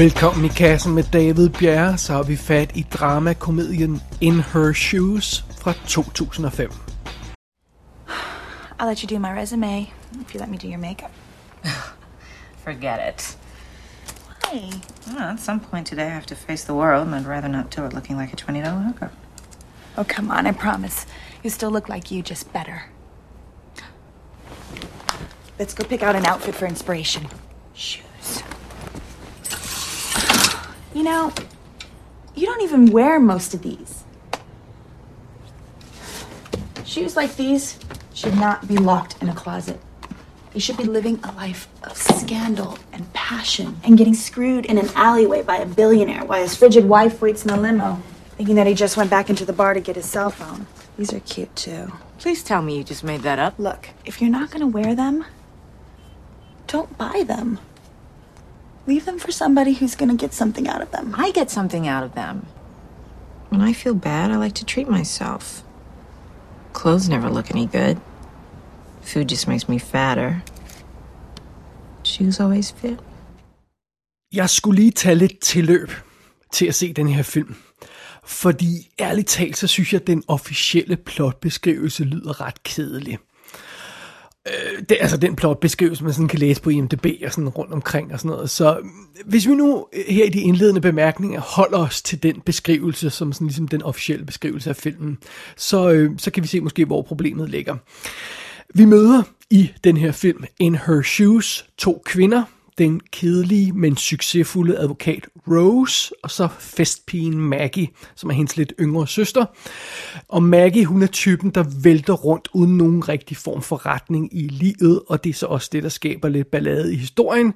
Velkommen i kassen med David Bjerre, så har vi fat i dramakomedien In Her Shoes fra 2005. I'll let you do my resume if you let me do your makeup. Forget it. Hey, Well, at some point today, I have to face the world, and I'd rather not do it looking like a $20 hooker. oh come on, I promise. You still look like you, just better. Let's go pick out an outfit for inspiration. Shoes. You know, you don't even wear most of these. Shoes like these should not be locked in a closet. You should be living a life of scandal and passion and getting screwed in an alleyway by a billionaire while his frigid wife waits in a limo, thinking that he just went back into the bar to get his cell phone. These are cute too. Please tell me you just made that up. Look, if you're not gonna wear them, don't buy them. Leave them for somebody who's gonna get something out of them. I get something out of them. When I feel bad, I like to treat myself. Clothes never look any good. Food just makes me fatter. Shoes always fit. Jeg skulle lige tage lidt tilløb til at se den her film. Fordi ærligt talt, så synes jeg, at den officielle plotbeskrivelse lyder ret kedelig. Øh, det, altså den plotbeskrivelse, man sådan kan læse på IMDb og sådan rundt omkring og sådan noget. Så øh, hvis vi nu øh, her i de indledende bemærkninger holder os til den beskrivelse, som sådan ligesom den officielle beskrivelse af filmen, så, øh, så kan vi se måske, hvor problemet ligger. Vi møder i den her film In Her Shoes to kvinder. Den kedelige, men succesfulde advokat Rose, og så festpigen Maggie, som er hendes lidt yngre søster. Og Maggie, hun er typen, der vælter rundt uden nogen rigtig form for retning i livet, og det er så også det, der skaber lidt ballade i historien.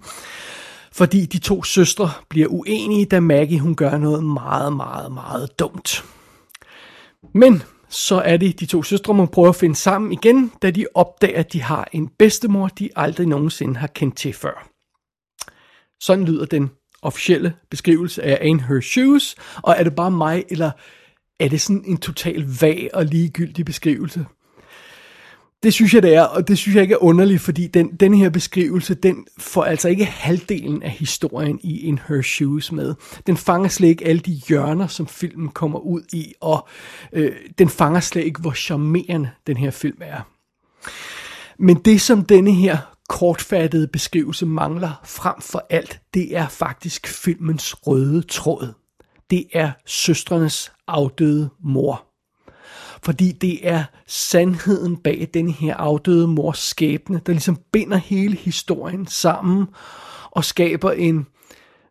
Fordi de to søstre bliver uenige, da Maggie hun gør noget meget, meget, meget dumt. Men så er det de to søstre, må prøve at finde sammen igen, da de opdager, at de har en bedstemor, de aldrig nogensinde har kendt til før. Sådan lyder den officielle beskrivelse af In Her Shoes, og er det bare mig, eller er det sådan en total vag og ligegyldig beskrivelse? Det synes jeg, det er, og det synes jeg ikke er underligt, fordi den, den her beskrivelse, den får altså ikke halvdelen af historien i In Her Shoes med. Den fanger slet ikke alle de hjørner, som filmen kommer ud i, og øh, den fanger slet ikke, hvor charmerende den her film er. Men det, som denne her kortfattede beskrivelse mangler frem for alt, det er faktisk filmens røde tråd. Det er søstrenes afdøde mor. Fordi det er sandheden bag den her afdøde mors skæbne, der ligesom binder hele historien sammen og skaber en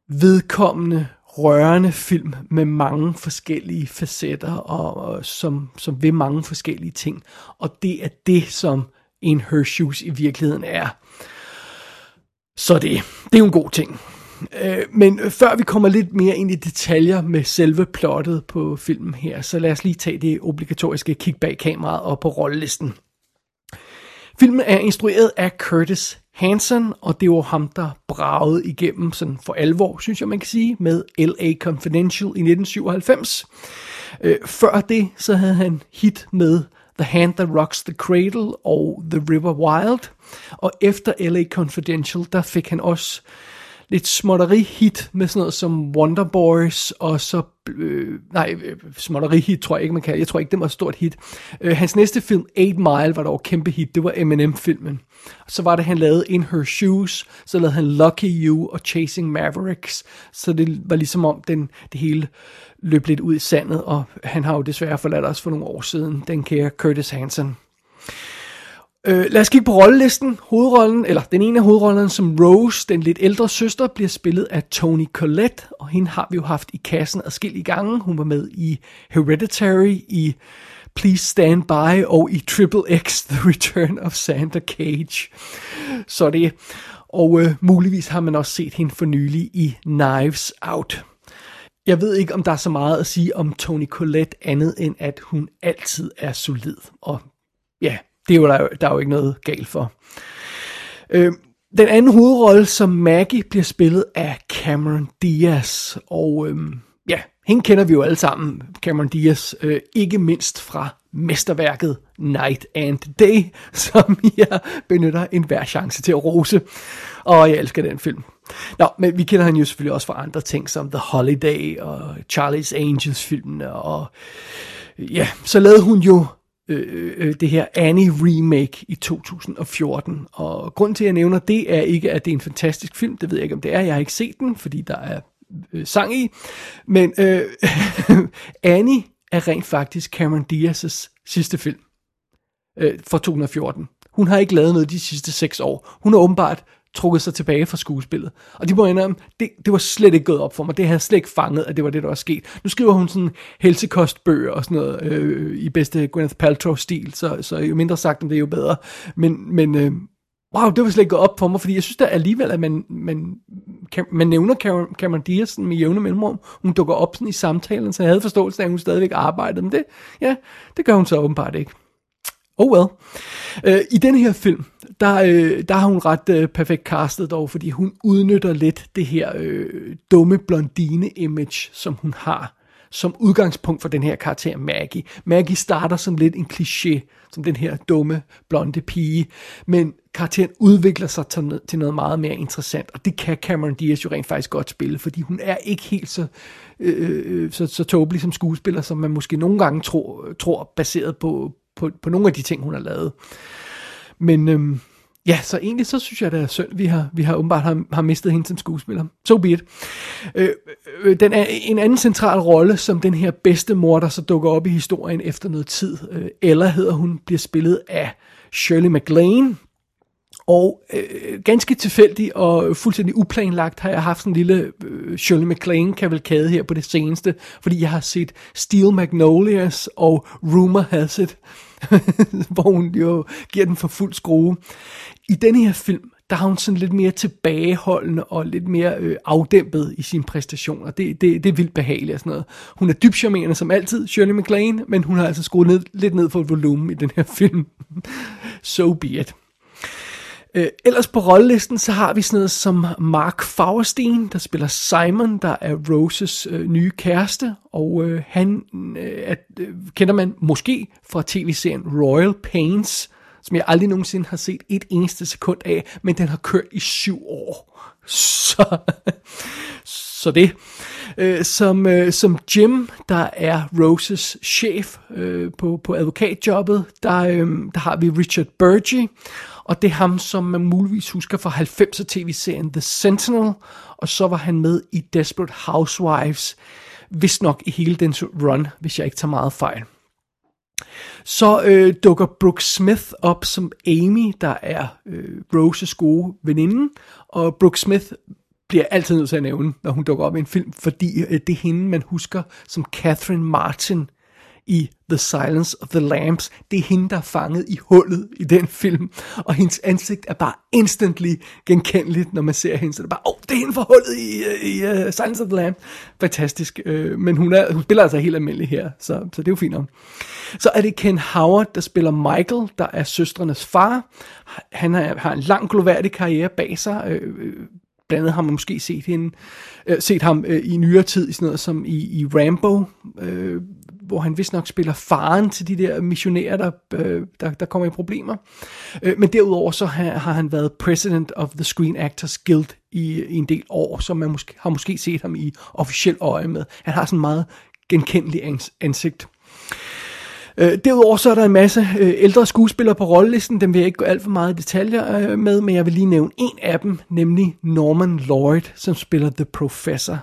vedkommende, rørende film med mange forskellige facetter og, og som, som vil mange forskellige ting. Og det er det, som en Her Shoes i virkeligheden er. Så det, det er jo en god ting. Øh, men før vi kommer lidt mere ind i detaljer med selve plottet på filmen her, så lad os lige tage det obligatoriske kig bag kameraet og på rollelisten. Filmen er instrueret af Curtis Hanson, og det var ham, der bragede igennem sådan for alvor, synes jeg man kan sige, med L.A. Confidential i 1997. Øh, før det, så havde han hit med The Hand That Rocks the Cradle og The River Wild. Og efter L.A. Confidential, der fik han også lidt småtteri hit med sådan noget som Wonder Boys, og så, øh, nej, øh, småtteri hit tror jeg ikke, man kan, jeg tror ikke, det var et stort hit. Øh, hans næste film, 8 Mile, var dog kæmpe hit, det var Eminem-filmen. Så var det, han lavede In Her Shoes, så lavede han Lucky You og Chasing Mavericks, så det var ligesom om den, det hele løb lidt ud i sandet, og han har jo desværre forladt os for nogle år siden, den kære Curtis Hansen. Øh, lad os kigge på rollelisten. Hovedrollen, eller den ene af hovedrollerne som Rose, den lidt ældre søster, bliver spillet af Tony Collette, og hende har vi jo haft i kassen adskillige gange. Hun var med i Hereditary, i Please Stand By og i Triple X The Return of Santa Cage. Så det. Og øh, muligvis har man også set hende for nylig i Knives Out. Jeg ved ikke, om der er så meget at sige om Tony Collette andet end, at hun altid er solid. Og ja, det er jo der, der er jo ikke noget galt for. Øh, den anden hovedrolle som Maggie bliver spillet af Cameron Diaz, og øh, ja, hende kender vi jo alle sammen, Cameron Diaz, øh, ikke mindst fra mesterværket Night and Day, som jeg benytter enhver chance til at rose. Og jeg elsker den film. Nå, men vi kender han jo selvfølgelig også fra andre ting, som The Holiday og Charlie's Angels-filmen, og ja, så lavede hun jo Øh, øh, øh, det her Annie remake i 2014. Og grund til, at jeg nævner det, er ikke, at det er en fantastisk film. Det ved jeg ikke, om det er. Jeg har ikke set den, fordi der er øh, sang i. Men øh, Annie er rent faktisk Cameron Diaz's sidste film øh, fra 2014. Hun har ikke lavet noget de sidste seks år. Hun har åbenbart trukket sig tilbage fra skuespillet. Og de må indrømme, det, det var slet ikke gået op for mig. Det havde slet ikke fanget, at det var det, der var sket. Nu skriver hun sådan helsekostbøger og sådan noget øh, i bedste Gwyneth Paltrow-stil, så, så jo mindre sagt om det, jo bedre. Men, men øh, wow, det var slet ikke gået op for mig, fordi jeg synes da alligevel, at man, man, man nævner Cameron, Cameron Diaz med jævne mellemrum. Hun dukker op sådan i samtalen, så jeg havde forståelse af, at hun stadigvæk arbejdede. Men det, ja, det gør hun så åbenbart ikke. Oh well. Øh, I den her film, der, øh, der har hun ret øh, perfekt castet dog, fordi hun udnytter lidt det her øh, dumme blondine-image, som hun har som udgangspunkt for den her karakter Maggie. Maggie starter som lidt en kliché, som den her dumme, blonde pige, men karakteren udvikler sig til, noget meget mere interessant, og det kan Cameron Diaz jo rent faktisk godt spille, fordi hun er ikke helt så, øh, øh, så, så tåbelig som skuespiller, som man måske nogle gange tror, tror baseret på, på, på nogle af de ting, hun har lavet. Men øhm, ja, så egentlig så synes jeg, det er synd, vi har, vi har åbenbart har, har mistet hende som skuespiller. So be it. Øh, øh, øh den er en anden central rolle, som den her bedste mor, der så dukker op i historien efter noget tid. Øh, Ella hedder hun, bliver spillet af Shirley MacLaine, og øh, ganske tilfældigt og fuldstændig uplanlagt har jeg haft sådan en lille øh, Shirley MacLaine kavalkade her på det seneste, fordi jeg har set Steel Magnolias og Rumor Has It, hvor hun jo giver den for fuld skrue. I denne her film, der har hun sådan lidt mere tilbageholdende og lidt mere øh, afdæmpet i sine præstationer. Det, det, det er vildt behageligt og sådan noget. Hun er dybt charmerende som altid, Shirley MacLaine, men hun har altså skruet ned, lidt ned for volumen i den her film. so be it. Øh, ellers på rollelisten, så har vi sådan noget som Mark Fagerstein, der spiller Simon, der er Roses øh, nye kæreste, og øh, han øh, at, øh, kender man måske fra tv-serien Royal Pains, som jeg aldrig nogensinde har set et eneste sekund af, men den har kørt i syv år. Så, så det. Øh, som, øh, som Jim, der er Roses chef øh, på, på advokatjobbet, der, øh, der har vi Richard Burgee, og det er ham, som man muligvis husker fra 90'er tv-serien The Sentinel, og så var han med i Desperate Housewives, hvis nok i hele den run, hvis jeg ikke tager meget fejl. Så øh, dukker Brooke Smith op som Amy, der er øh, Roses gode veninde, og Brooke Smith bliver altid nødt til at nævne, når hun dukker op i en film, fordi øh, det er hende, man husker som Catherine Martin i The Silence of the Lambs. Det er hende, der er fanget i hullet i den film, og hendes ansigt er bare instantly genkendeligt, når man ser hende. Så det er bare, åh, oh, det er hende fra hullet i, øh, i uh, Silence of the Lambs. Fantastisk. Uh, men hun, er, hun spiller altså helt almindelig her, så, så det er jo fint nok. Så er det Ken Howard, der spiller Michael, der er søstrenes far. Han har, har en lang gloværdig karriere bag sig. Uh, blandt andet har man måske set, hende, øh, set ham øh, i nyere tid i sådan noget som i, i Rambo, øh, hvor han vist nok spiller faren til de der missionærer, der, øh, der, der kommer i problemer. Øh, men derudover så har, har han været president of the Screen Actors Guild i, i en del år, så man måske, har måske set ham i officiel øje med. Han har sådan meget genkendelig ans, ansigt. Øh, derudover så er der en masse øh, ældre skuespillere på rollelisten, dem vil jeg ikke gå alt for meget i detaljer øh, med, men jeg vil lige nævne en af dem, nemlig Norman Lloyd, som spiller The Professor.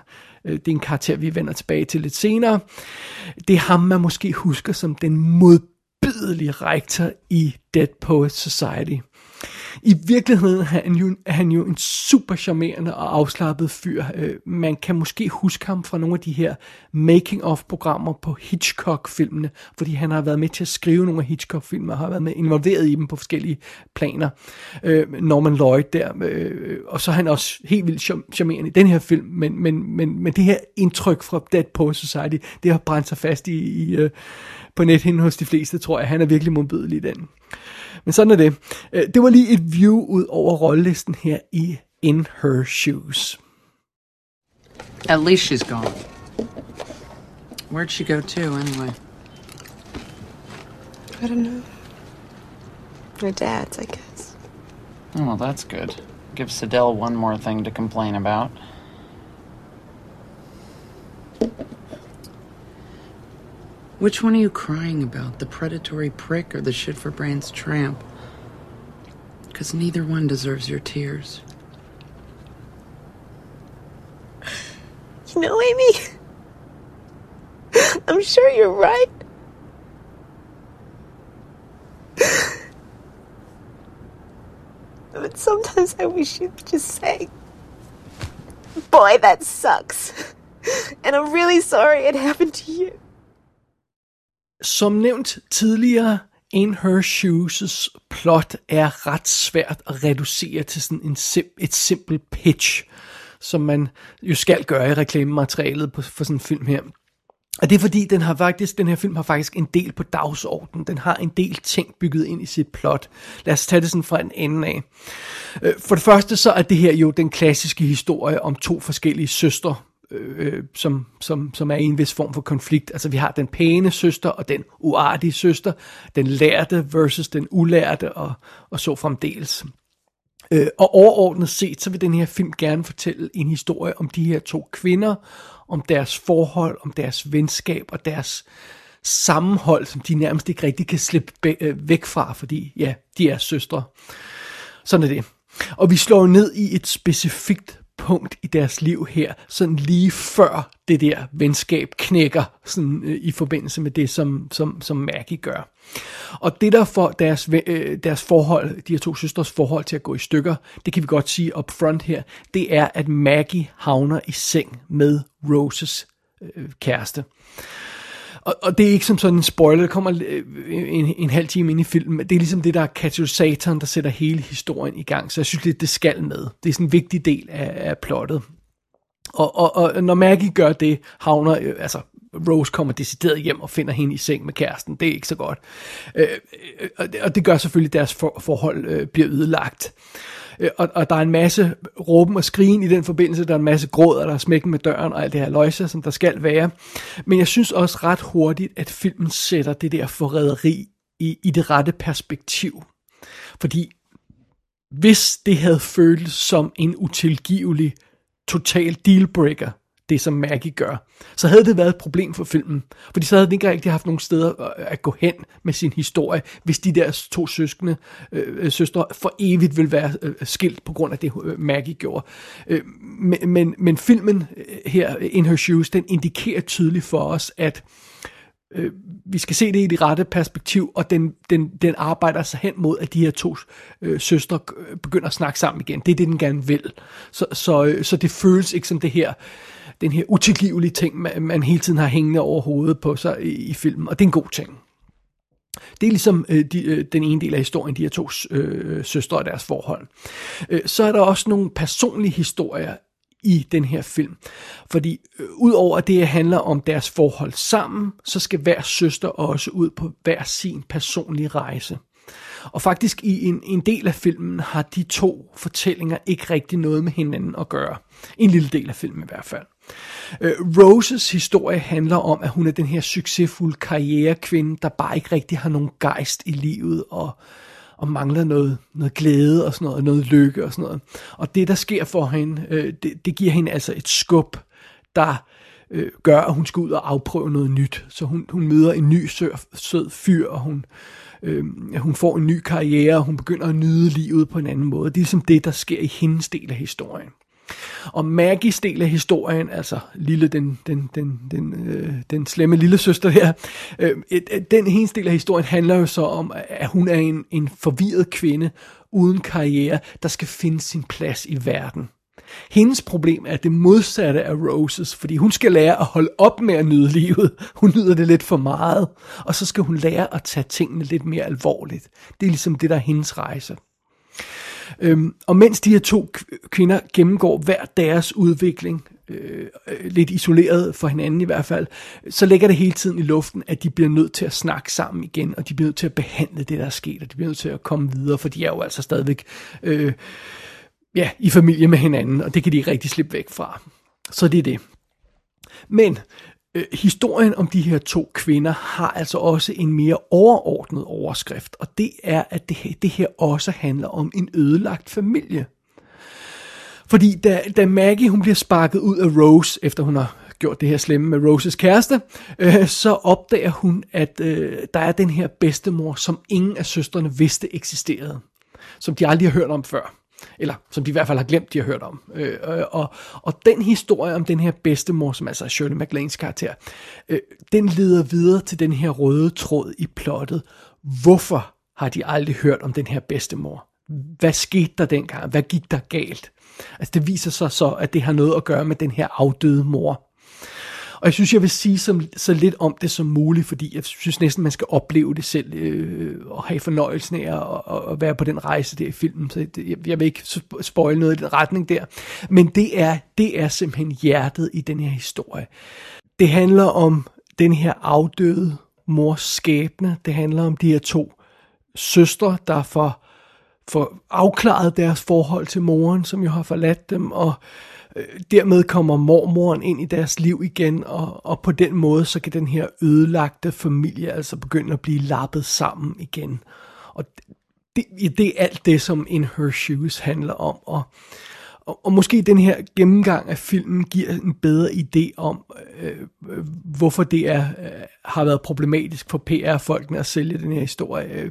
Øh, det er en karakter, vi vender tilbage til lidt senere. Det er ham, man måske husker som den modbydelige rektor i Dead Poets Society. I virkeligheden er han jo, er han jo en super charmerende og afslappet fyr. Øh, man kan måske huske ham fra nogle af de her making-of-programmer på Hitchcock-filmene, fordi han har været med til at skrive nogle af Hitchcock-filmer, og har været med involveret i dem på forskellige planer. Øh, Norman Lloyd der, øh, og så er han også helt vildt charmerende i den her film, men, men, men, men det her indtryk fra Dead Poets Society, det har brændt sig fast i, i øh, på nethinden hos de fleste, tror jeg. Han er virkelig modbydelig i den. Men sådan er det. Øh, det var lige et view ud over rollelisten her i In Her Shoes. At least she's gone. Where'd she go to, anyway? I don't know. My dad's, I guess. Oh, well, that's good. Give Sidell one more thing to complain about. Which one are you crying about? The predatory prick or the shit for brains tramp? Because neither one deserves your tears. You know, Amy, I'm sure you're right. But sometimes I wish you'd just say, Boy, that sucks. And I'm really sorry it happened to you. Som nævnt tidligere, In Her Shoes' plot er ret svært at reducere til sådan en sim- et simpelt pitch, som man jo skal gøre i reklamematerialet på, for sådan en film her. Og det er fordi, den har faktisk, den her film har faktisk en del på dagsordenen. Den har en del ting bygget ind i sit plot. Lad os tage det sådan fra en ende af. Øh, for det første så er det her jo den klassiske historie om to forskellige søstre, øh, som, som, som er i en vis form for konflikt. Altså vi har den pæne søster og den uartige søster, den lærte versus den ulærte og, og så fremdeles. Øh, og overordnet set, så vil den her film gerne fortælle en historie om de her to kvinder, om deres forhold, om deres venskab og deres sammenhold, som de nærmest ikke rigtig kan slippe øh, væk fra, fordi ja, de er søstre. Sådan er det. Og vi slår ned i et specifikt punkt i deres liv her, sådan lige før det der venskab knækker sådan, øh, i forbindelse med det, som, som, som Maggie gør. Og det der får deres, øh, deres forhold, de her to søstres forhold til at gå i stykker, det kan vi godt sige up front her, det er, at Maggie havner i seng med Roses øh, kæreste. Og, og det er ikke som sådan en spoiler, det kommer øh, en, en halv time ind i filmen. Det er ligesom det, der er katalysatoren, der sætter hele historien i gang. Så jeg synes lidt, det skal med. Det er sådan en vigtig del af, af plottet. Og, og, og når Maggie gør det, havner, øh, altså Rose kommer decideret hjem og finder hende i seng med kæresten. Det er ikke så godt. Øh, øh og, det, og det gør selvfølgelig, at deres for, forhold øh, bliver ødelagt. Øh, og, og der er en masse råben og skrigen i den forbindelse. Der er en masse gråd, og der er smækken med døren og alt det her løjse, som der skal være. Men jeg synes også ret hurtigt, at filmen sætter det der forræderi i, i det rette perspektiv. Fordi hvis det havde føltes som en utilgivelig total dealbreaker, det som Maggie gør, så havde det været et problem for filmen. Fordi så havde den ikke rigtig haft nogen steder øh, at gå hen med sin historie, hvis de der to søskende, øh, øh søstre for evigt vil være øh, skilt på grund af det, øh, Maggie gjorde. Øh, men, men, men filmen øh, her, In Her Shoes, den indikerer tydeligt for os, at øh, vi skal se det i det rette perspektiv, og den, den, den arbejder sig hen mod, at de her to øh, søstre begynder at snakke sammen igen. Det er det, den gerne vil. Så, så, øh, så det føles ikke som det her, den her utilgivelige ting, man, man hele tiden har hængende over hovedet på sig i, i filmen, og det er en god ting. Det er ligesom øh, de, øh, den ene del af historien, de her to øh, søstre og deres forhold. Øh, så er der også nogle personlige historier i den her film. Fordi øh, udover at det handler om deres forhold sammen, så skal hver søster også ud på hver sin personlige rejse. Og faktisk i en, en del af filmen har de to fortællinger ikke rigtig noget med hinanden at gøre. En lille del af filmen i hvert fald. Øh, Roses historie handler om, at hun er den her succesfulde karrierekvinde, der bare ikke rigtig har nogen gejst i livet og, og mangler noget, noget glæde og sådan noget, noget lykke og sådan noget. Og det, der sker for hende, øh, det, det giver hende altså et skub, der øh, gør, at hun skal ud og afprøve noget nyt. Så hun, hun møder en ny sød, sød fyr, og hun, øh, hun får en ny karriere, og hun begynder at nyde livet på en anden måde. Det er ligesom det, der sker i hendes del af historien. Og Maggies del af historien, altså lille, den, den, den, den, øh, den slemme lille søster her, øh, et, et, den hendes del af historien handler jo så om, at hun er en, en forvirret kvinde uden karriere, der skal finde sin plads i verden. Hendes problem er det modsatte af Roses, fordi hun skal lære at holde op med at nyde livet. Hun nyder det lidt for meget, og så skal hun lære at tage tingene lidt mere alvorligt. Det er ligesom det, der er hendes rejse. Øhm, og mens de her to kvinder gennemgår hver deres udvikling, øh, øh lidt isoleret for hinanden i hvert fald, så ligger det hele tiden i luften, at de bliver nødt til at snakke sammen igen, og de bliver nødt til at behandle det, der er sket, og de bliver nødt til at komme videre, for de er jo altså stadigvæk øh, ja, i familie med hinanden, og det kan de ikke rigtig slippe væk fra. Så det er det. Men øh, historien om de her to kvinder har altså også en mere overordnet overskrift, og det er, at det, her- det her også handler om en ødelagt familie. Fordi da, da Maggie hun bliver sparket ud af Rose, efter hun har gjort det her slemme med Roses kæreste, øh, så opdager hun, at øh, der er den her bedstemor, som ingen af søstrene vidste eksisterede. Som de aldrig har hørt om før. Eller som de i hvert fald har glemt, de har hørt om. Øh, øh og, og den historie om den her bedstemor, som altså er Shirley MacLaines karakter, øh, den leder videre til den her røde tråd i plottet. Hvorfor har de aldrig hørt om den her bedstemor? Hvad skete der dengang? Hvad gik der galt? Altså det viser sig så, at det har noget at gøre med den her afdøde mor. Og jeg synes, jeg vil sige så, så lidt om det som muligt, fordi jeg synes næsten, man skal opleve det selv, øh, og have fornøjelsen af at, at, at være på den rejse der i filmen. Så det, jeg, jeg vil ikke spoil noget i den retning der. Men det er, det er simpelthen hjertet i den her historie. Det handler om den her afdøde mors skæbne. Det handler om de her to søstre, der får, får afklaret deres forhold til moren, som jo har forladt dem, og øh, Øh, dermed kommer mormoren ind i deres liv igen, og, og på den måde, så kan den her ødelagte familie altså begynde at blive lappet sammen igen. Og det, det er alt det, som In Her Shoes handler om, og, og, og måske den her gennemgang af filmen giver en bedre idé om, øh, øh, hvorfor det er, øh, har været problematisk for PR-folkene at sælge den her historie. Øh,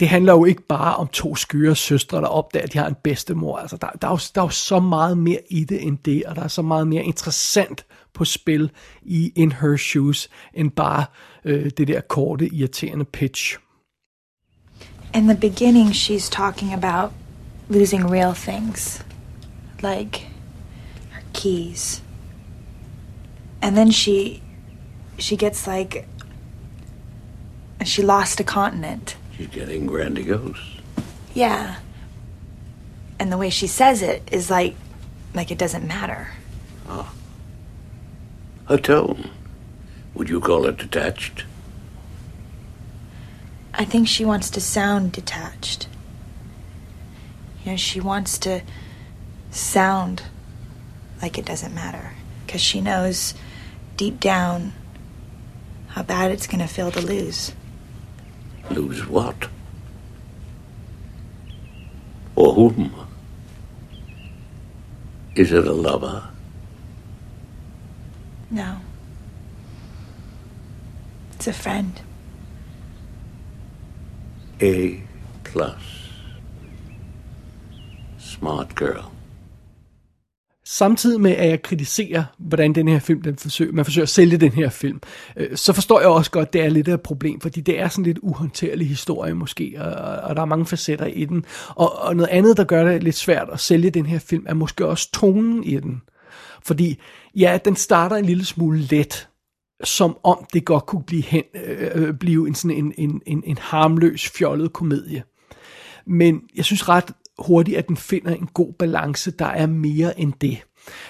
Det handler jo ikke bare om to skøre søstre, der opdager, at de har en bedstemor. Altså, der, der, er jo, der er jo så meget mere i det end det, og der er så meget mere interessant på spil i In Her Shoes, end bare øh, det der korte, irriterende pitch. In the beginning, she's talking about losing real things, like her keys. And then she she gets like she lost a continent. She's getting grandiose. Yeah. And the way she says it is like like it doesn't matter. Ah. Her tone. Would you call it detached? I think she wants to sound detached. You know, she wants to sound like it doesn't matter because she knows deep down how bad it's going to feel to lose. Lose what? Or whom? Is it a lover? No. It's a friend. A plus. Smart girl. Samtidig med, at jeg kritiserer, hvordan den her film, den forsøger, man forsøger at sælge den her film, øh, så forstår jeg også godt, at det er lidt af et problem, fordi det er sådan lidt uhåndterlig historie måske, og, og der er mange facetter i den. Og, og noget andet, der gør det lidt svært at sælge den her film, er måske også tonen i den. Fordi, ja, den starter en lille smule let, som om det godt kunne blive, hen, øh, øh blive en, sådan en, en, en, en harmløs, fjollet komedie. Men jeg synes ret hurtigt, at den finder en god balance, der er mere end det.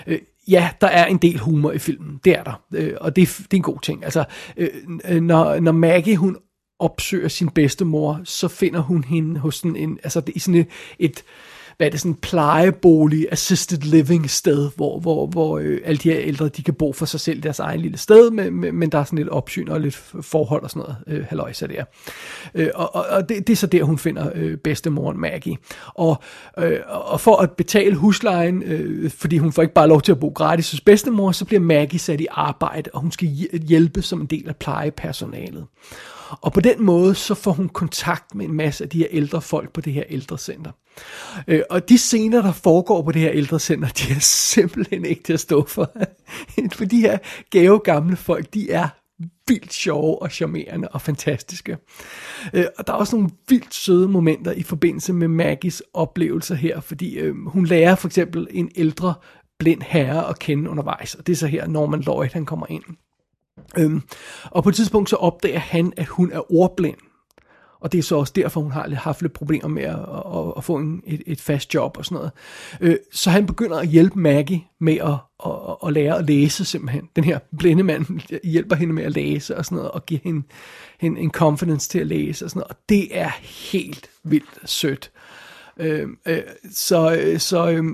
Øh, ja, der er en del humor i filmen, det er der, øh, og det, det er en god ting. Altså, øh, øh, når, når Maggie, hun opsøger sin bedstemor, så finder hun hende hos sådan en, altså det er sådan et, et hvad er det, sådan en plejebolig, assisted living sted, hvor, hvor, hvor øh, alle de her ældre, de kan bo for sig selv i deres egen lille sted, men, men, men der er sådan lidt opsyn og lidt forhold og sådan noget, øh, halløjsa der. Øh, og og, og det, det er så der, hun finder øh, bedstemoren Maggie. Og, øh, og for at betale huslejen, øh, fordi hun får ikke bare lov til at bo gratis hos bedstemor, så bliver Maggie sat i arbejde, og hun skal hjælpe som en del af plejepersonalet. Og på den måde, så får hun kontakt med en masse af de her ældre folk på det her ældrecenter. Øh, og de scener, der foregår på det her ældrecenter, de er simpelthen ikke til at stå for. for de her gave gamle folk, de er vildt sjove og charmerende og fantastiske. Øh, og der er også nogle vildt søde momenter i forbindelse med Maggies oplevelser her, fordi øh, hun lærer for eksempel en ældre blind herre at kende undervejs, og det er så her Norman Lloyd, han kommer ind. Øhm, og på et tidspunkt så opdager han, at hun er ordblind. Og det er så også derfor, hun har lidt- haft lidt problemer med at, at, at få en, et, et fast job og sådan noget. Øh, så han begynder at hjælpe Maggie med at, at, at lære at læse simpelthen. Den her blinde mand hjælper hende med at læse og sådan noget, og giver hende, hende en confidence til at læse og sådan noget. Og det er helt vildt sødt. Øh, øh, så, øh, så øh,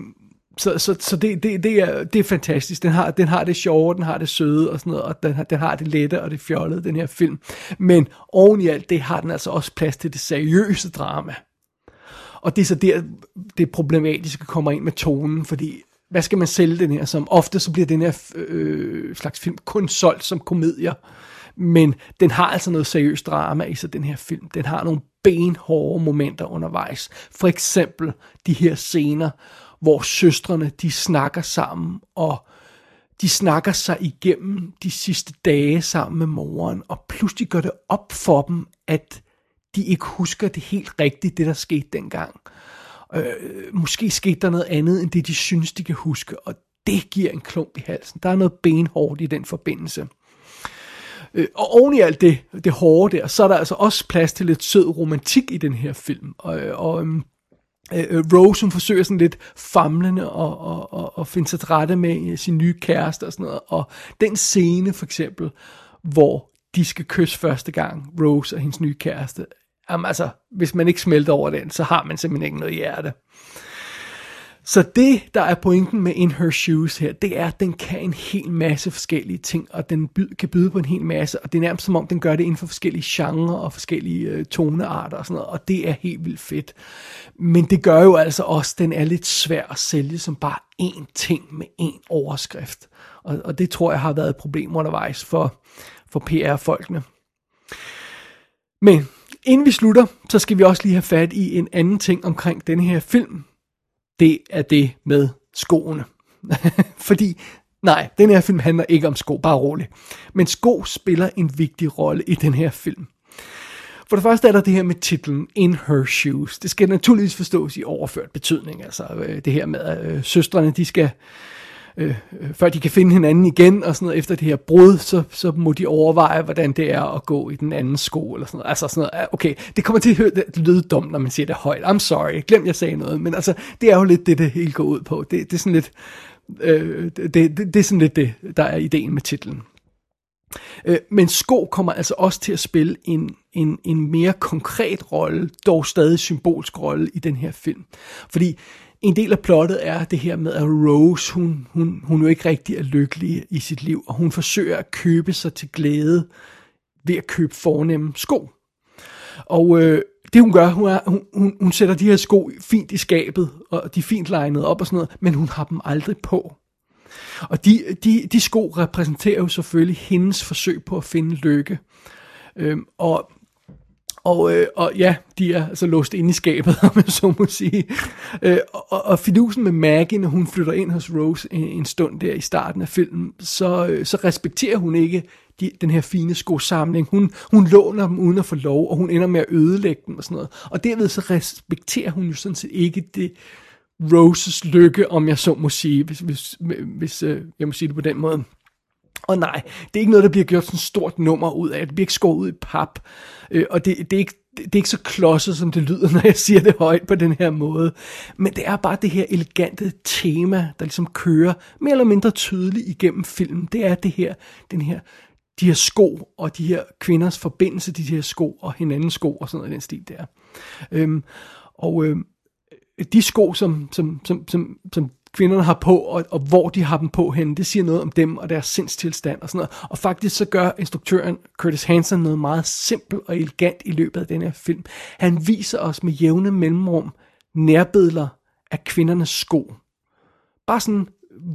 så, så, så det, det, det, er, det er fantastisk. Den har, den har det sjove, den har det søde og sådan noget, og den har, den har det lette og det fjollede, den her film. Men oven i alt det har den altså også plads til det seriøse drama. Og det er så der, det problematiske kommer ind med tonen, fordi hvad skal man sælge den her som? Ofte så bliver den her øh, slags film kun solgt som komedier, men den har altså noget seriøst drama i sig, den her film. Den har nogle benhårde momenter undervejs. For eksempel de her scener, hvor søstrene de snakker sammen, og de snakker sig igennem de sidste dage sammen med moren, og pludselig gør det op for dem, at de ikke husker det helt rigtigt, det der skete dengang. Øh, måske skete der noget andet, end det de synes, de kan huske, og det giver en klump i halsen. Der er noget benhårdt i den forbindelse. Øh, og oven i alt det, det hårde der, så er der altså også plads til lidt sød romantik i den her film. Og, øh, og øhm, øh, øh Rose, hun forsøger sådan lidt famlende og, og, og, og finde sig til rette med øh, sin nye kæreste og sådan noget. Og den scene for eksempel, hvor de skal kysse første gang, Rose og hendes nye kæreste. Jamen altså, hvis man ikke smelter over den, så har man simpelthen ikke noget hjerte. Så det, der er pointen med In Her Shoes her, det er, at den kan en hel masse forskellige ting, og den by- kan byde på en hel masse, og det er nærmest som om, den gør det inden for forskellige genrer og forskellige øh, tonearter og sådan noget, og det er helt vildt fedt. Men det gør jo altså også, at den er lidt svær at sælge som bare én ting med én overskrift. Og, og det tror jeg har været et problem undervejs for, for PR-folkene. Men inden vi slutter, så skal vi også lige have fat i en anden ting omkring den her film, det er det med skoene. Fordi, nej, den her film handler ikke om sko, bare roligt. Men sko spiller en vigtig rolle i den her film. For det første er der det her med titlen In Her Shoes. Det skal naturligvis forstås i overført betydning. Altså øh, det her med, at øh, søstrene de skal Øh, øh, før de kan finde hinanden igen, og sådan noget, efter det her brud, så, så må de overveje, hvordan det er at gå i den anden sko, eller sådan noget. Altså sådan noget, okay, det kommer til at lyde dumt, når man siger det højt. I'm sorry, glem jeg sagde noget, men altså, det er jo lidt det, det hele går ud på. Det, det er sådan lidt, øh, det, det, det er sådan lidt det, der er ideen med titlen. Øh, men sko kommer altså også til at spille en, en, en mere konkret rolle, dog stadig symbolsk rolle i den her film. Fordi en del af plottet er det her med, at Rose, hun, hun, hun jo ikke rigtig er lykkelig i sit liv, og hun forsøger at købe sig til glæde ved at købe fornemme sko. Og øh, det hun gør, hun, er, hun, hun, hun sætter de her sko fint i skabet, og de er fint legnet op og sådan noget, men hun har dem aldrig på. Og de, de, de sko repræsenterer jo selvfølgelig hendes forsøg på at finde lykke. Øhm, og og, øh, og ja, de er altså låst inde i skabet, om jeg så må sige. Øh, og, og fidusen med Maggie, når hun flytter ind hos Rose en, en stund der i starten af filmen, så, øh, så respekterer hun ikke de, den her fine skosamling. Hun, hun låner dem uden at få lov, og hun ender med at ødelægge dem og sådan noget. Og derved så respekterer hun jo sådan set ikke det Roses lykke, om jeg så må sige, hvis, hvis, hvis øh, jeg må sige det på den måde. Og nej, det er ikke noget, der bliver gjort sådan et stort nummer ud af. Det bliver ikke skåret ud i pap. Øh, og det, det, er ikke, det er ikke så klodset, som det lyder, når jeg siger det højt på den her måde. Men det er bare det her elegante tema, der ligesom kører mere eller mindre tydeligt igennem filmen. Det er det her, den her, de her sko og de her kvinders forbindelse til de her sko og hinandens sko og sådan noget i den stil der. Øhm, og øhm, de sko, som, som, som, som, som kvinderne har på, og, og hvor de har dem på henne. Det siger noget om dem og deres sindstilstand og sådan noget. Og faktisk så gør instruktøren Curtis Hanson noget meget simpelt og elegant i løbet af den her film. Han viser os med jævne mellemrum nærbilleder af kvindernes sko. Bare sådan,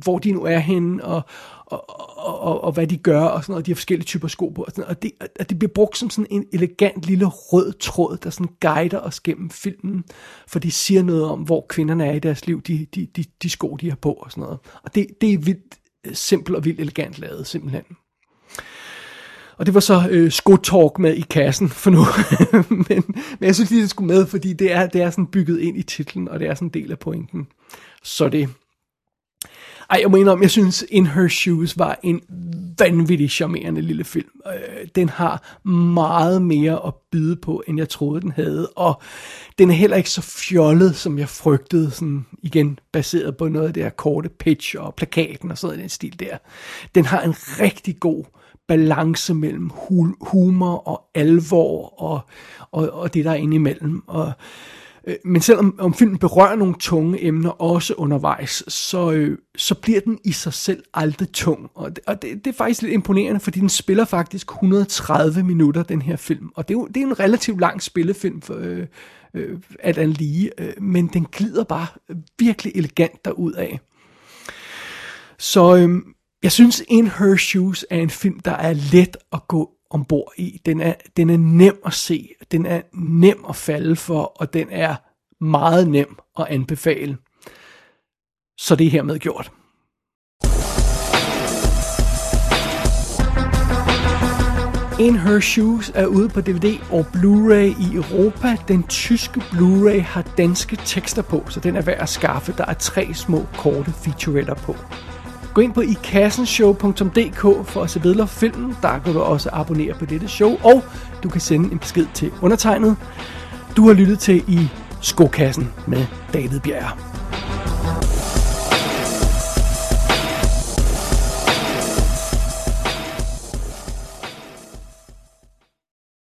hvor de nu er henne, og, og, og, og, og hvad de gør, og sådan noget, de har forskellige typer sko på, og, sådan, og, det, og det bliver brugt som sådan en elegant lille rød tråd, der sådan guider os gennem filmen, for det siger noget om, hvor kvinderne er i deres liv, de, de, de, de sko, de har på, og sådan noget. Og det, det er vildt øh, simpelt og vildt elegant lavet, simpelthen. Og det var så øh, skotalk med i kassen for nu. men, men jeg synes lige, det skulle med, fordi det er, det er sådan bygget ind i titlen, og det er sådan en del af pointen. Så det. Ej, jeg mener om, jeg synes In Her Shoes var en vanvittig charmerende lille film. Øh, den har meget mere at byde på, end jeg troede, den havde. Og den er heller ikke så fjollet, som jeg frygtede, sådan igen baseret på noget af det her korte pitch og plakaten og sådan den stil der. Den har en rigtig god balance mellem humor og alvor og, og, og det, der er indimellem. Og Øh, Øh, men selvom om filmen berører nogle tunge emner også undervejs, så, øh, så bliver den i sig selv aldrig tung. Og, det, og det, det er faktisk lidt imponerende, fordi den spiller faktisk 130 minutter, den her film. Og det er jo det er en relativt lang spillefilm for, øh, øh, alt andet lige, øh, men den glider bare virkelig elegant derud af. Så øh, jeg synes, In Her Shoes er en film, der er let at gå ombord i. Den er, den er nem at se, den er nem at falde for, og den er meget nem at anbefale. Så det er hermed gjort. In Her Shoes er ude på DVD og Blu-ray i Europa. Den tyske Blu-ray har danske tekster på, så den er værd at skaffe. Der er tre små korte featuretter på. Gå ind på ikassenshow.dk for at se billeder filmen. Der kan du også abonnere på dette show, og du kan sende en besked til undertegnet. Du har lyttet til i Skokassen med David Bjerg.